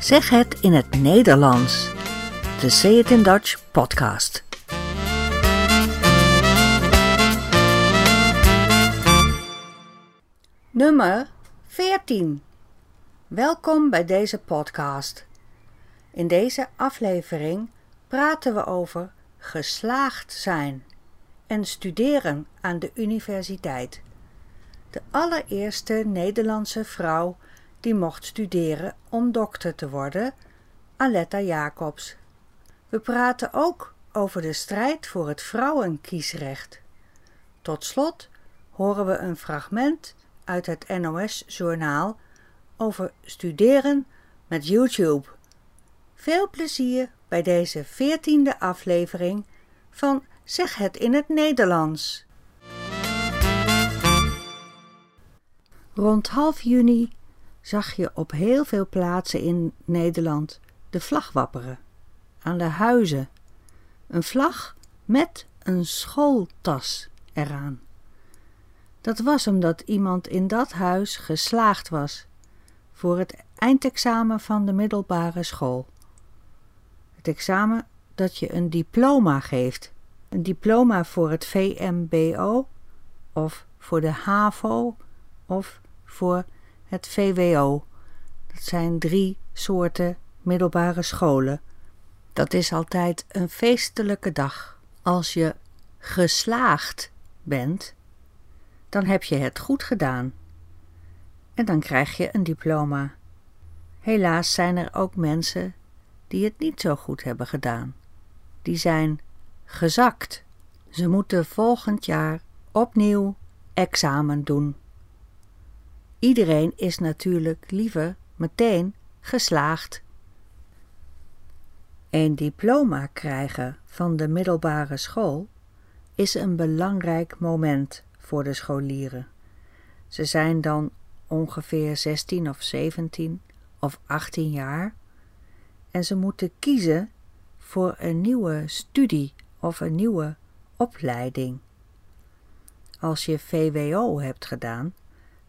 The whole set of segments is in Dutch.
Zeg het in het Nederlands. De Say It in Dutch podcast. Nummer 14. Welkom bij deze podcast. In deze aflevering praten we over geslaagd zijn en studeren aan de universiteit. De allereerste Nederlandse vrouw die mocht studeren om dokter te worden, Aletta Jacobs. We praten ook over de strijd voor het vrouwenkiesrecht. Tot slot horen we een fragment uit het NOS-journaal over studeren met YouTube. Veel plezier bij deze veertiende aflevering van Zeg het in het Nederlands. Rond half juni zag je op heel veel plaatsen in Nederland de vlag wapperen. Aan de huizen. Een vlag met een schooltas eraan. Dat was omdat iemand in dat huis geslaagd was voor het eindexamen van de middelbare school. Het examen dat je een diploma geeft. Een diploma voor het VMBO of voor de HAVO of voor het VWO. Dat zijn drie soorten middelbare scholen. Dat is altijd een feestelijke dag. Als je geslaagd bent, dan heb je het goed gedaan. En dan krijg je een diploma. Helaas zijn er ook mensen die het niet zo goed hebben gedaan. Die zijn gezakt. Ze moeten volgend jaar opnieuw examen doen. Iedereen is natuurlijk liever meteen geslaagd. Een diploma krijgen van de middelbare school is een belangrijk moment voor de scholieren. Ze zijn dan ongeveer 16 of 17 of 18 jaar en ze moeten kiezen voor een nieuwe studie of een nieuwe opleiding. Als je VWO hebt gedaan,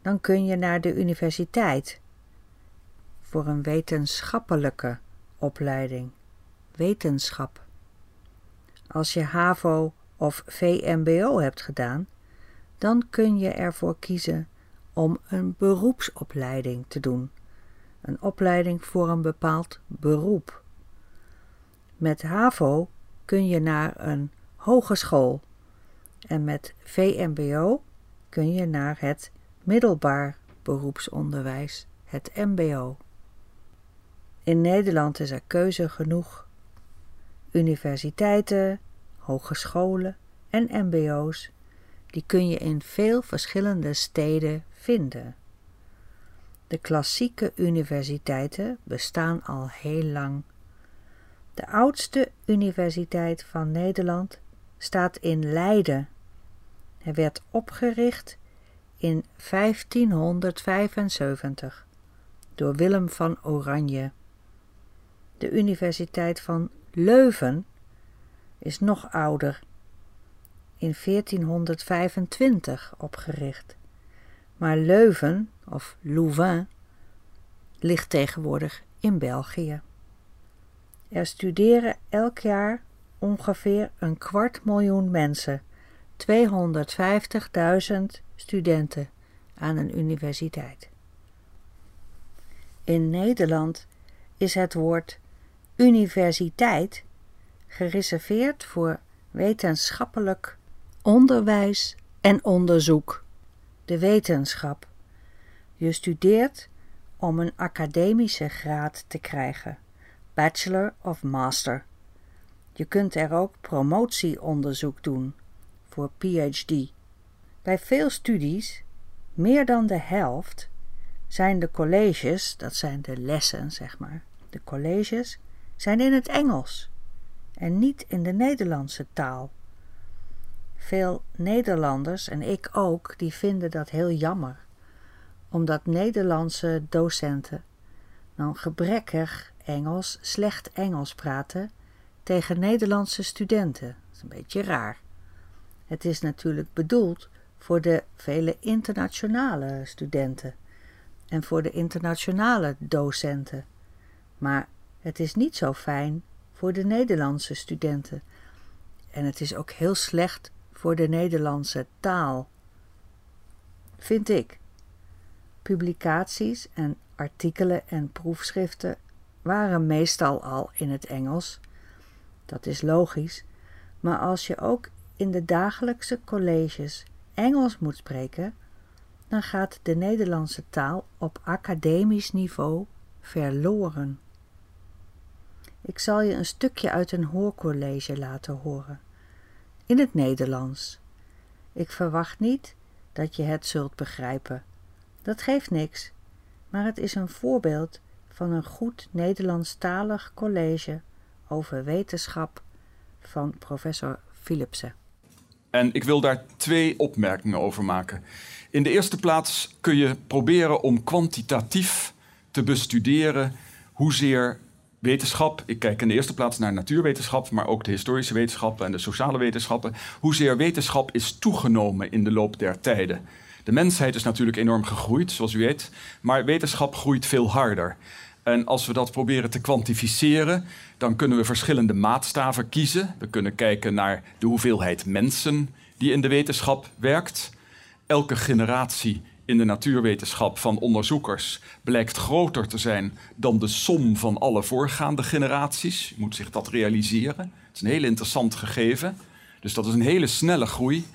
dan kun je naar de universiteit voor een wetenschappelijke opleiding. Wetenschap. Als je HAVO of VMBO hebt gedaan, dan kun je ervoor kiezen om een beroepsopleiding te doen. Een opleiding voor een bepaald beroep. Met HAVO kun je naar een hogeschool en met VMBO kun je naar het middelbaar beroepsonderwijs, het MBO. In Nederland is er keuze genoeg. Universiteiten, hogescholen en MBO's, die kun je in veel verschillende steden vinden. De klassieke universiteiten bestaan al heel lang. De oudste universiteit van Nederland staat in Leiden. Hij werd opgericht in 1575 door Willem van Oranje. De Universiteit van Leuven is nog ouder, in 1425 opgericht. Maar Leuven, of Louvain, ligt tegenwoordig in België. Er studeren elk jaar ongeveer een kwart miljoen mensen, 250.000 studenten aan een universiteit. In Nederland is het woord universiteit gereserveerd voor wetenschappelijk onderwijs en onderzoek. De wetenschap. Je studeert om een academische graad te krijgen, bachelor of master. Je kunt er ook promotieonderzoek doen voor PhD. Bij veel studies, meer dan de helft, zijn de colleges, dat zijn de lessen zeg maar, de colleges zijn in het Engels en niet in de Nederlandse taal. Veel Nederlanders, en ik ook, die vinden dat heel jammer, omdat Nederlandse docenten dan gebrekkig Engels, slecht Engels praten tegen Nederlandse studenten. Dat is een beetje raar. Het is natuurlijk bedoeld voor de vele internationale studenten en voor de internationale docenten. Maar het is niet zo fijn voor de Nederlandse studenten. En het is ook heel slecht voor de Nederlandse taal. Vind ik. Publicaties en artikelen en proefschriften waren meestal al in het Engels. Dat is logisch, maar als je ook in de dagelijkse colleges Engels moet spreken, dan gaat de Nederlandse taal op academisch niveau verloren. Ik zal je een stukje uit een hoorcollege laten horen, in het Nederlands. Ik verwacht niet dat je het zult begrijpen. Dat geeft niks, maar het is een voorbeeld van een goed Nederlandstalig college over wetenschap van professor Philipsen. En ik wil daar twee opmerkingen over maken. In de eerste plaats kun je proberen om kwantitatief te bestuderen hoezeer wetenschap, ik kijk in de eerste plaats naar natuurwetenschap, maar ook de historische wetenschappen en de sociale wetenschappen, hoezeer wetenschap is toegenomen in de loop der tijden. De mensheid is natuurlijk enorm gegroeid, zoals u weet, maar wetenschap groeit veel harder. En als we dat proberen te kwantificeren, dan kunnen we verschillende maatstaven kiezen. We kunnen kijken naar de hoeveelheid mensen die in de wetenschap werkt. Elke generatie in de natuurwetenschap van onderzoekers blijkt groter te zijn dan de som van alle voorgaande generaties. Je moet zich dat realiseren. Het is een heel interessant gegeven. Dus dat is een hele snelle groei.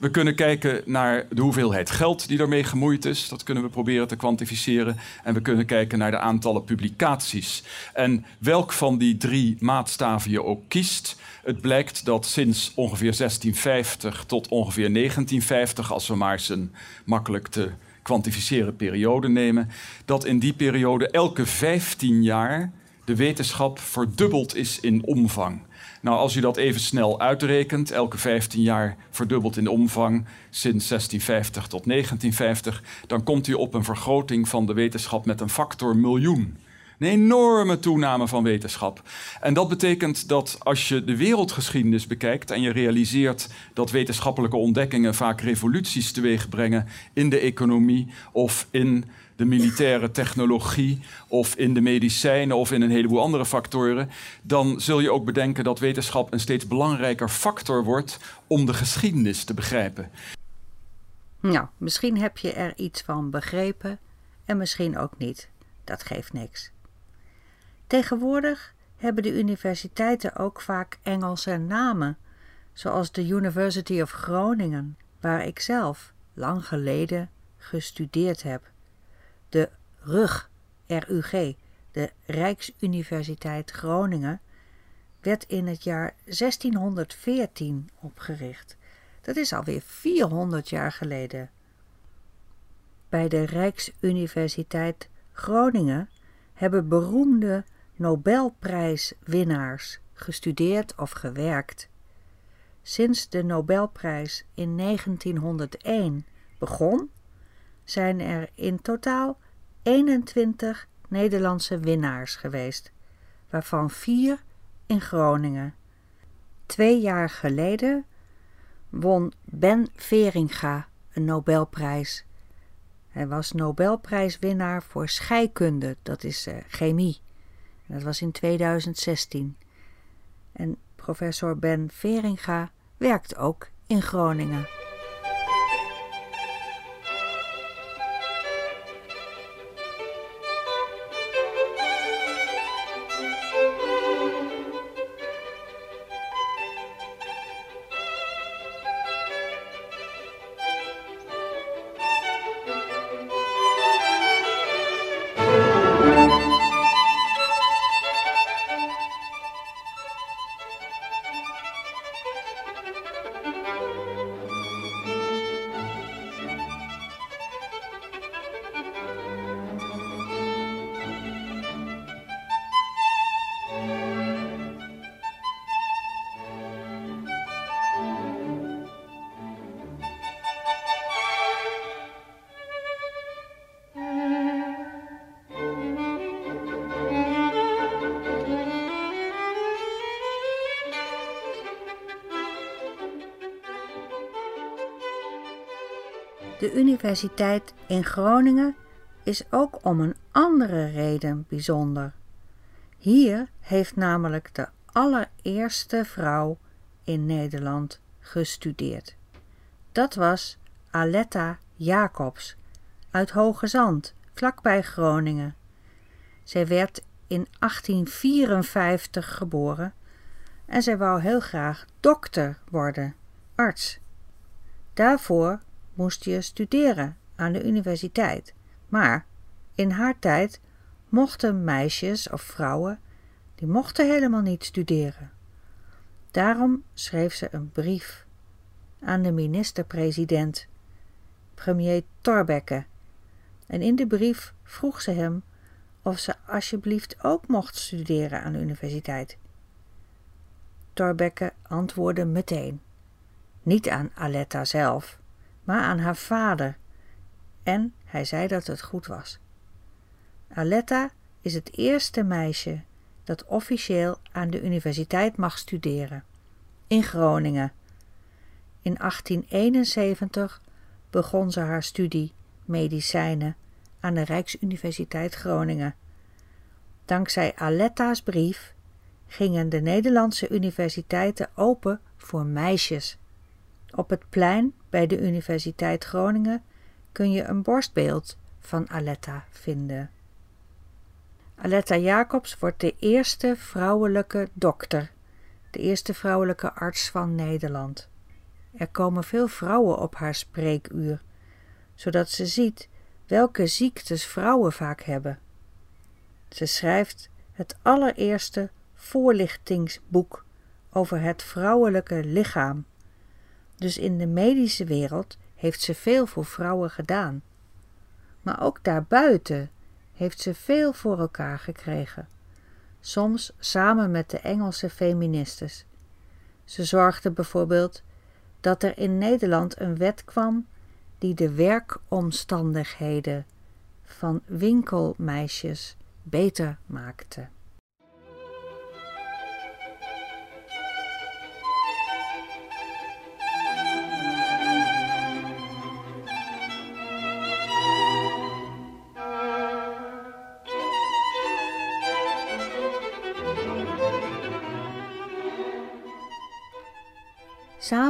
We kunnen kijken naar de hoeveelheid geld die daarmee gemoeid is. Dat kunnen we proberen te kwantificeren. En we kunnen kijken naar de aantallen publicaties. En welk van die drie maatstaven je ook kiest, het blijkt dat sinds ongeveer 1650 tot ongeveer 1950, als we maar eens een makkelijk te kwantificeren periode nemen, dat in die periode elke 15 jaar de wetenschap verdubbeld is in omvang. Nou, als u dat even snel uitrekent, elke 15 jaar verdubbeld in omvang sinds 1650 tot 1950, dan komt u op een vergroting van de wetenschap met een factor miljoen. Een enorme toename van wetenschap. En dat betekent dat als je de wereldgeschiedenis bekijkt en je realiseert dat wetenschappelijke ontdekkingen vaak revoluties teweeg brengen in de economie of in de militaire technologie of in de medicijnen of in een heleboel andere factoren, dan zul je ook bedenken dat wetenschap een steeds belangrijker factor wordt om de geschiedenis te begrijpen. Nou, misschien heb je er iets van begrepen en misschien ook niet. Dat geeft niks. Tegenwoordig hebben de universiteiten ook vaak Engelse namen, zoals de University of Groningen, waar ik zelf lang geleden gestudeerd heb. De RUG, RUG, de Rijksuniversiteit Groningen, werd in het jaar 1614 opgericht. Dat is alweer 400 jaar geleden. Bij de Rijksuniversiteit Groningen hebben beroemde Nobelprijswinnaars gestudeerd of gewerkt. Sinds de Nobelprijs in 1901 begon, zijn er in totaal 21 Nederlandse winnaars geweest, waarvan vier in Groningen. Twee jaar geleden won Ben Veringa een Nobelprijs. Hij was Nobelprijswinnaar voor scheikunde, dat is uh, chemie. Dat was in 2016. En professor Ben Veringa werkt ook in Groningen. De universiteit in Groningen is ook om een andere reden bijzonder. Hier heeft namelijk de allereerste vrouw in Nederland gestudeerd. Dat was Aletta Jacobs uit Hoge Zand, vlakbij Groningen. Zij werd in 1854 geboren en zij wou heel graag dokter worden, arts. Daarvoor moest je studeren aan de universiteit, maar in haar tijd mochten meisjes of vrouwen, die mochten helemaal niet studeren. Daarom schreef ze een brief aan de minister-president, premier Thorbecke. En in de brief vroeg ze hem of ze alsjeblieft ook mocht studeren aan de universiteit. Thorbecke antwoordde meteen. Niet aan Aletta zelf, maar aan haar vader. En hij zei dat het goed was. Aletta is het eerste meisje dat officieel aan de universiteit mag studeren. In Groningen. In 1871 begon ze haar studie medicijnen aan de Rijksuniversiteit Groningen. Dankzij Aletta's brief gingen de Nederlandse universiteiten open voor meisjes. Op het plein bij de Universiteit Groningen kun je een borstbeeld van Aletta vinden. Aletta Jacobs wordt de eerste vrouwelijke dokter, de eerste vrouwelijke arts van Nederland. Er komen veel vrouwen op haar spreekuur, zodat ze ziet welke ziektes vrouwen vaak hebben. Ze schrijft het allereerste voorlichtingsboek over het vrouwelijke lichaam. Dus in de medische wereld heeft ze veel voor vrouwen gedaan. Maar ook daarbuiten heeft ze veel voor elkaar gekregen, soms samen met de Engelse feministes. Ze zorgde bijvoorbeeld dat er in Nederland een wet kwam die de werkomstandigheden van winkelmeisjes beter maakte.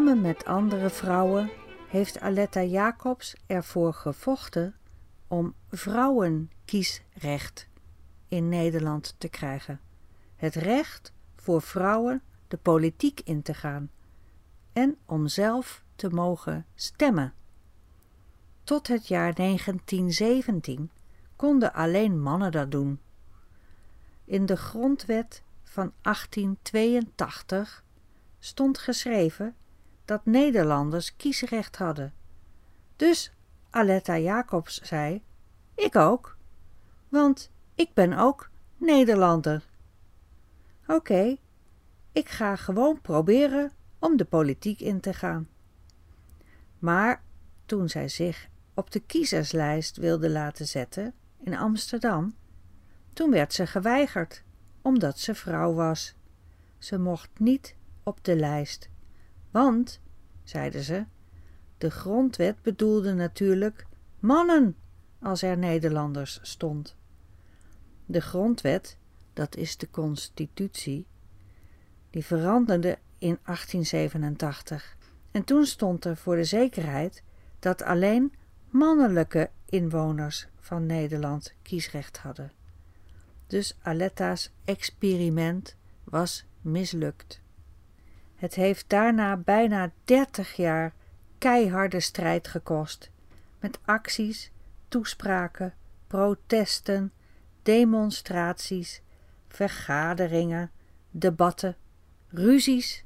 Samen met andere vrouwen heeft Aletta Jacobs ervoor gevochten om vrouwenkiesrecht in Nederland te krijgen. Het recht voor vrouwen de politiek in te gaan en om zelf te mogen stemmen. Tot het jaar 1917 konden alleen mannen dat doen. In de grondwet van 1882 stond geschreven dat Nederlanders kiesrecht hadden. Dus Aletta Jacobs zei: Ik ook, want ik ben ook Nederlander. Oké, ik ga gewoon proberen om de politiek in te gaan. Maar toen zij zich op de kiezerslijst wilde laten zetten in Amsterdam, toen werd ze geweigerd, omdat ze vrouw was. Ze mocht niet op de lijst. Want, zeiden ze, de grondwet bedoelde natuurlijk mannen als er Nederlanders stond. De grondwet, dat is de constitutie, die veranderde in 1887. En toen stond er voor de zekerheid dat alleen mannelijke inwoners van Nederland kiesrecht hadden. Dus Aletta's experiment was mislukt. Het heeft daarna bijna dertig jaar keiharde strijd gekost, met acties, toespraken, protesten, demonstraties, vergaderingen, debatten, ruzies,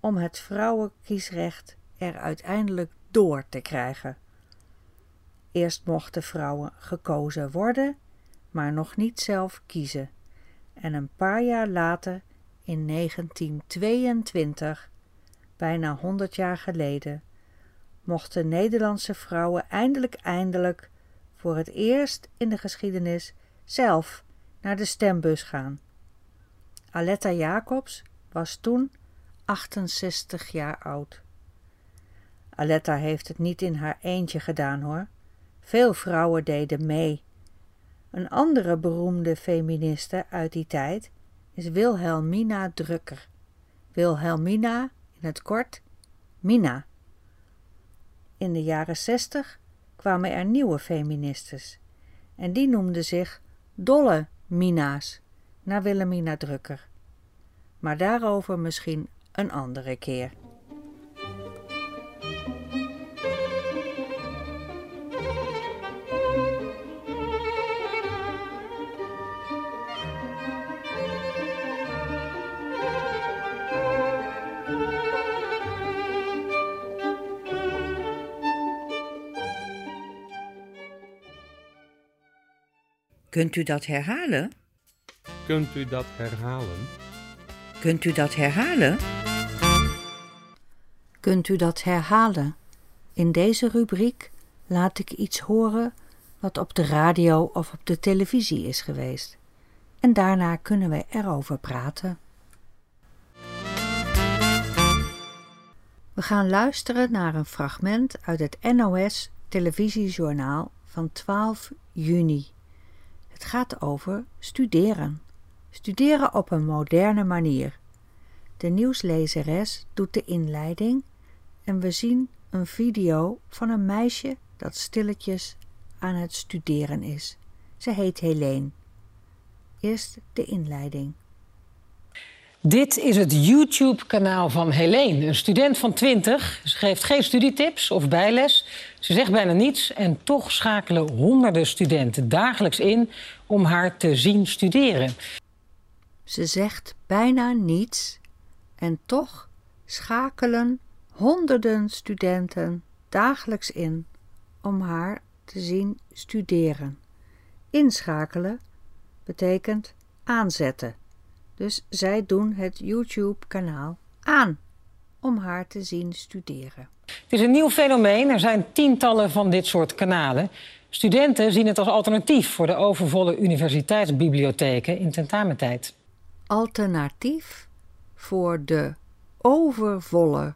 om het vrouwenkiesrecht er uiteindelijk door te krijgen. Eerst mochten vrouwen gekozen worden, maar nog niet zelf kiezen. En een paar jaar later in 1922, bijna 100 jaar geleden, mochten Nederlandse vrouwen eindelijk eindelijk voor het eerst in de geschiedenis zelf naar de stembus gaan. Aletta Jacobs was toen 68 jaar oud. Aletta heeft het niet in haar eentje gedaan hoor. Veel vrouwen deden mee. Een andere beroemde feministe uit die tijd is Wilhelmina Drucker. Wilhelmina, in het kort, Mina. In de jaren zestig kwamen er nieuwe feministes en die noemden zich Dolle Mina's, naar Wilhelmina Drucker. Maar daarover misschien een andere keer. Kunt u dat herhalen? Kunt u dat herhalen? Kunt u dat herhalen? Kunt u dat herhalen? In deze rubriek laat ik iets horen wat op de radio of op de televisie is geweest. En daarna kunnen we erover praten. We gaan luisteren naar een fragment uit het NOS televisiejournaal van 12 juni. Het gaat over studeren. Studeren op een moderne manier. De nieuwslezeres doet de inleiding en we zien een video van een meisje dat stilletjes aan het studeren is. Ze heet Helene. Eerst de inleiding. Dit is het YouTube-kanaal van Helene, een student van 20. Ze geeft geen studietips of bijles. Ze zegt bijna niets en toch schakelen honderden studenten dagelijks in om haar te zien studeren. Ze zegt bijna niets en toch schakelen honderden studenten dagelijks in om haar te zien studeren. Inschakelen betekent aanzetten. Dus zij doen het YouTube-kanaal aan om haar te zien studeren. Het is een nieuw fenomeen. Er zijn tientallen van dit soort kanalen. Studenten zien het als alternatief voor de overvolle universiteitsbibliotheken in tentamentijd. Alternatief voor de overvolle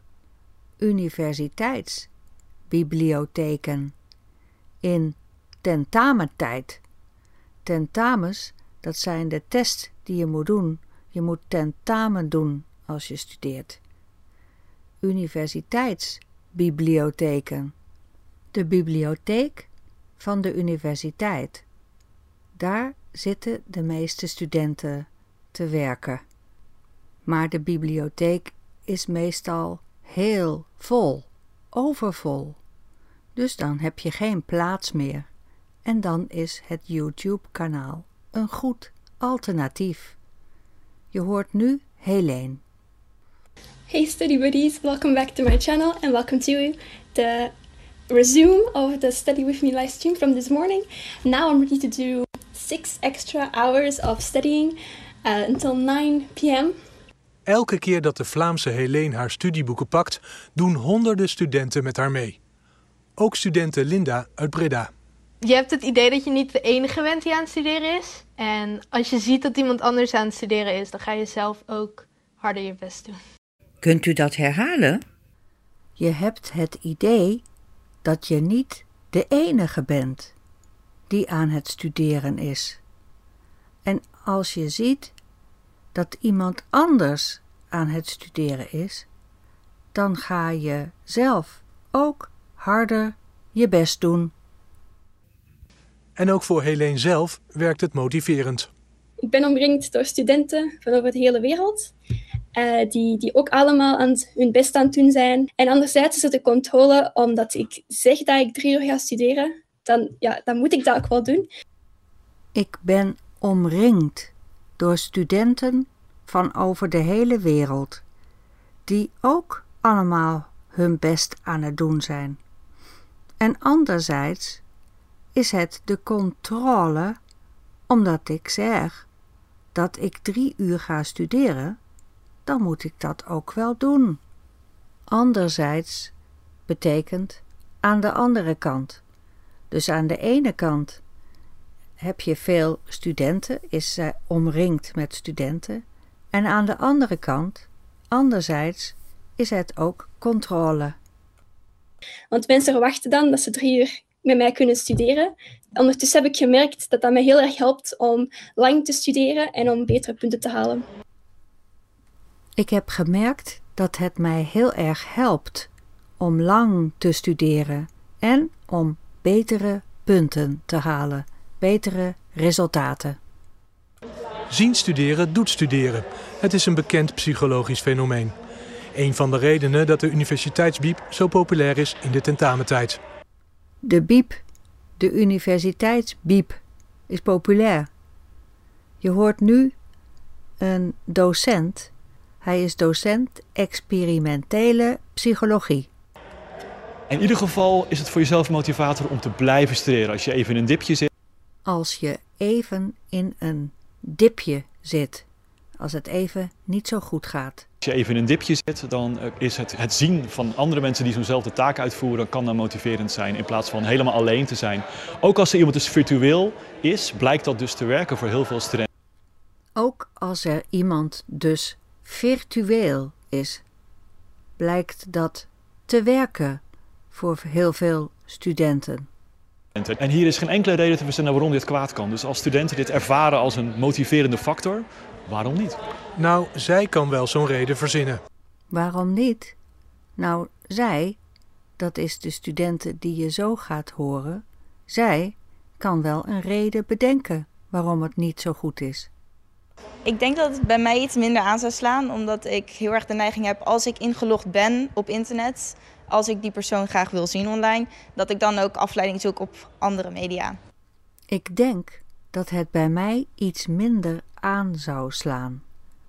universiteitsbibliotheken in tentamentijd. Tentamens, dat zijn de tests die je moet doen. Je moet tentamen doen als je studeert. Universiteitsbibliotheken. De bibliotheek van de universiteit. Daar zitten de meeste studenten te werken. Maar de bibliotheek is meestal heel vol, overvol. Dus dan heb je geen plaats meer. En dan is het YouTube-kanaal een goed alternatief. Je hoort nu Helene. Hey study buddies, welcome back to my channel and welcome to the resume of the Study With Me live stream from this morning. Now I'm ready to do six extra hours of studying uh, until 9 p.m. Elke keer dat de Vlaamse Helene haar studieboeken pakt, doen honderden studenten met haar mee. Ook studente Linda uit Breda. Je hebt het idee dat je niet de enige bent die aan het studeren is. En als je ziet dat iemand anders aan het studeren is, dan ga je zelf ook harder je best doen. Kunt u dat herhalen? Je hebt het idee dat je niet de enige bent die aan het studeren is. En als je ziet dat iemand anders aan het studeren is, dan ga je zelf ook harder je best doen. En ook voor Helene zelf werkt het motiverend. Ik ben omringd door studenten van over de hele wereld. Uh, die, die ook allemaal aan hun best aan het doen zijn. En anderzijds is het de controle, omdat ik zeg dat ik drie uur ga studeren, dan, ja, dan moet ik dat ook wel doen. Ik ben omringd door studenten van over de hele wereld, die ook allemaal hun best aan het doen zijn. En anderzijds is het de controle, omdat ik zeg dat ik drie uur ga studeren, dan moet ik dat ook wel doen. Anderzijds betekent aan de andere kant. Dus aan de ene kant heb je veel studenten, is ze omringd met studenten. En aan de andere kant, anderzijds, is het ook controle. Want mensen verwachten dan dat ze drie uur met mij kunnen studeren. Ondertussen heb ik gemerkt dat dat mij heel erg helpt om lang te studeren en om betere punten te halen. Ik heb gemerkt dat het mij heel erg helpt om lang te studeren en om betere punten te halen, betere resultaten. Zien studeren doet studeren. Het is een bekend psychologisch fenomeen. Een van de redenen dat de universiteitsbiep zo populair is in de tentamentijd. De biep, de universiteitsbiep, is populair. Je hoort nu een docent. Hij is docent experimentele psychologie. In ieder geval is het voor jezelf motivator om te blijven studeren. Als je even in een dipje zit. Als je even in een dipje zit. Als het even niet zo goed gaat. Als je even in een dipje zit, dan eh, is het, het zien van andere mensen die zo'nzelfde taak uitvoeren, kan dan motiverend zijn in plaats van helemaal alleen te zijn. Ook als er iemand dus virtueel is, blijkt dat dus te werken voor heel veel studenten. Ook als er iemand dus virtueel is, blijkt dat te werken voor heel veel studenten. En hier is geen enkele reden te verzinnen waarom dit kwaad kan. Dus als studenten dit ervaren als een motiverende factor, waarom niet? Nou, zij kan wel zo'n reden verzinnen. Waarom niet? Nou, zij, dat is de studenten die je zo gaat horen, zij kan wel een reden bedenken waarom het niet zo goed is. Ik denk dat het bij mij iets minder aan zou slaan, omdat ik heel erg de neiging heb als ik ingelogd ben op internet, als ik die persoon graag wil zien online, dat ik dan ook afleiding zoek op andere media. Ik denk dat het bij mij iets minder aan zou slaan.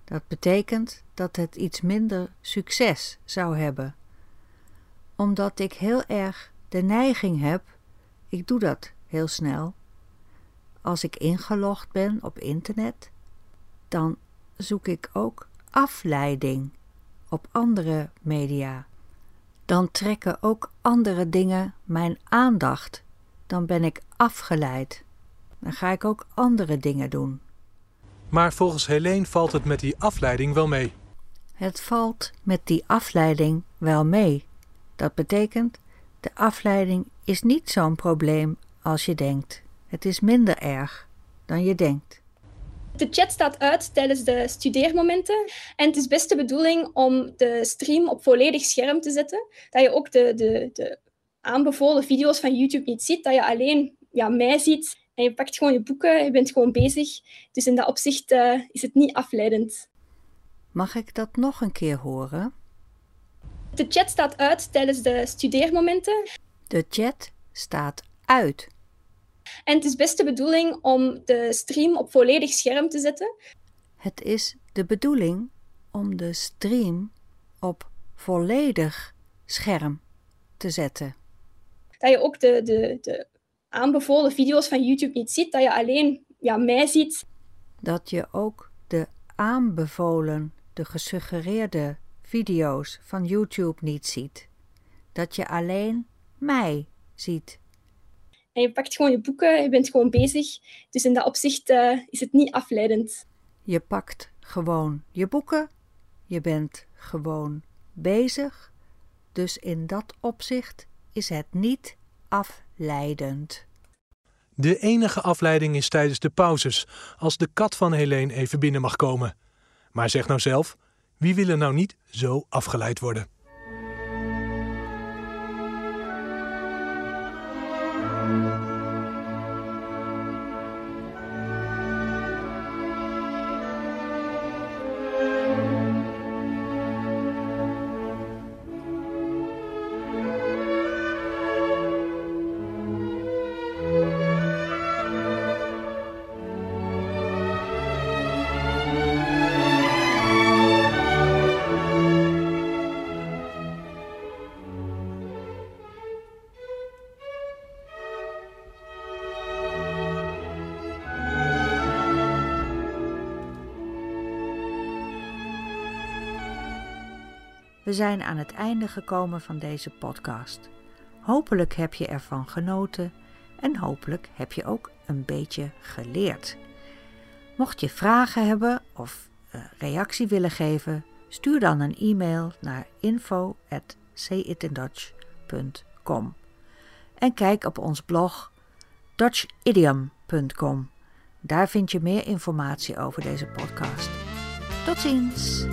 Dat betekent dat het iets minder succes zou hebben. Omdat ik heel erg de neiging heb, ik doe dat heel snel. Als ik ingelogd ben op internet, dan zoek ik ook afleiding op andere media. Dan trekken ook andere dingen mijn aandacht. Dan ben ik afgeleid. Dan ga ik ook andere dingen doen. Maar volgens Helene valt het met die afleiding wel mee. Het valt met die afleiding wel mee. Dat betekent, de afleiding is niet zo'n probleem als je denkt. Het is minder erg dan je denkt. De chat staat uit tijdens de studeermomenten. En het is best de bedoeling om de stream op volledig scherm te zetten. Dat je ook de, de, de aanbevolen video's van YouTube niet ziet. Dat je alleen ja, mij ziet en je pakt gewoon je boeken, je bent gewoon bezig. Dus in dat opzicht uh, is het niet afleidend. Mag ik dat nog een keer horen? De chat staat uit tijdens de studeermomenten. De chat staat uit. En het is best de bedoeling om de stream op volledig scherm te zetten. Het is de bedoeling om de stream op volledig scherm te zetten. Dat je ook de, de, de aanbevolen video's van YouTube niet ziet, dat je alleen ja, mij ziet. Dat je ook de aanbevolen, de gesuggereerde video's van YouTube niet ziet. Dat je alleen mij ziet. En je pakt gewoon je boeken, je bent gewoon bezig. Dus in dat opzicht uh, is het niet afleidend. Je pakt gewoon je boeken, je bent gewoon bezig. Dus in dat opzicht is het niet afleidend. De enige afleiding is tijdens de pauzes, als de kat van Helene even binnen mag komen. Maar zeg nou zelf, wie wil er nou niet zo afgeleid worden? We zijn aan het einde gekomen van deze podcast. Hopelijk heb je ervan genoten en hopelijk heb je ook een beetje geleerd. Mocht je vragen hebben of uh, reactie willen geven, stuur dan een e-mail naar info@sayitindutch.com. en kijk op ons blog dutchidiom.com. Daar vind je meer informatie over deze podcast. Tot ziens!